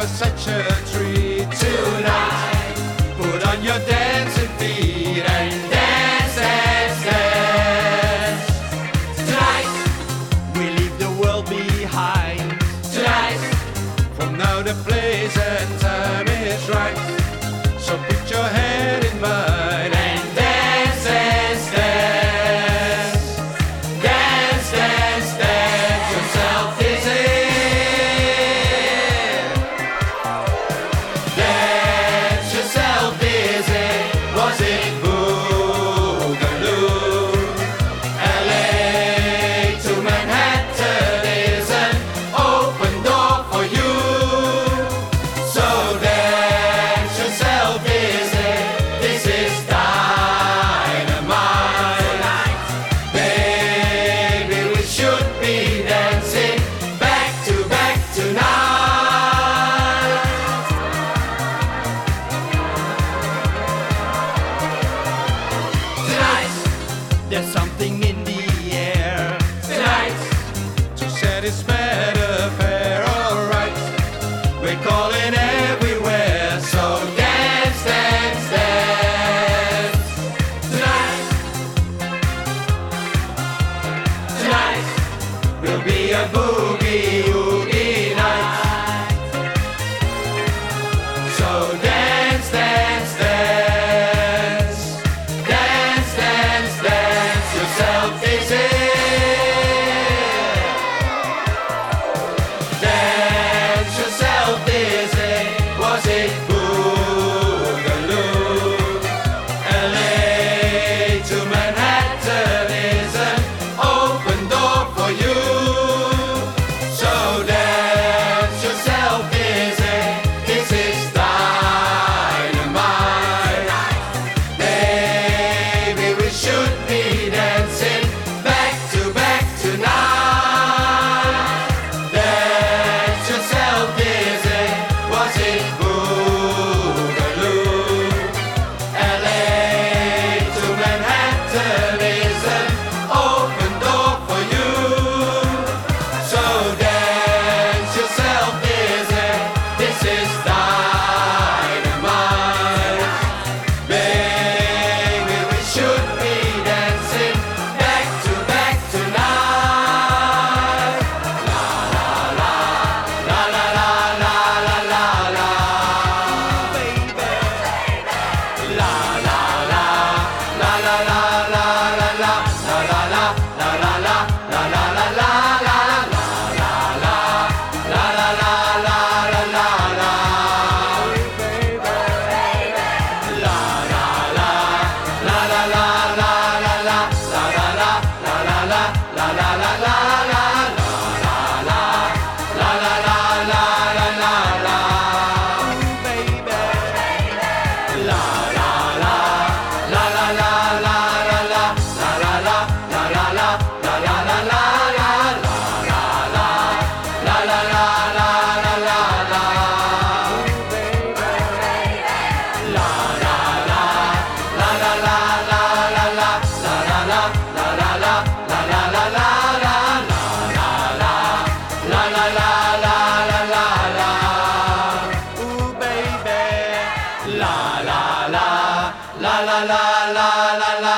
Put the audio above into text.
for such a fair. We're calling everywhere, so dance, dance, dance tonight. Tonight will be a la la la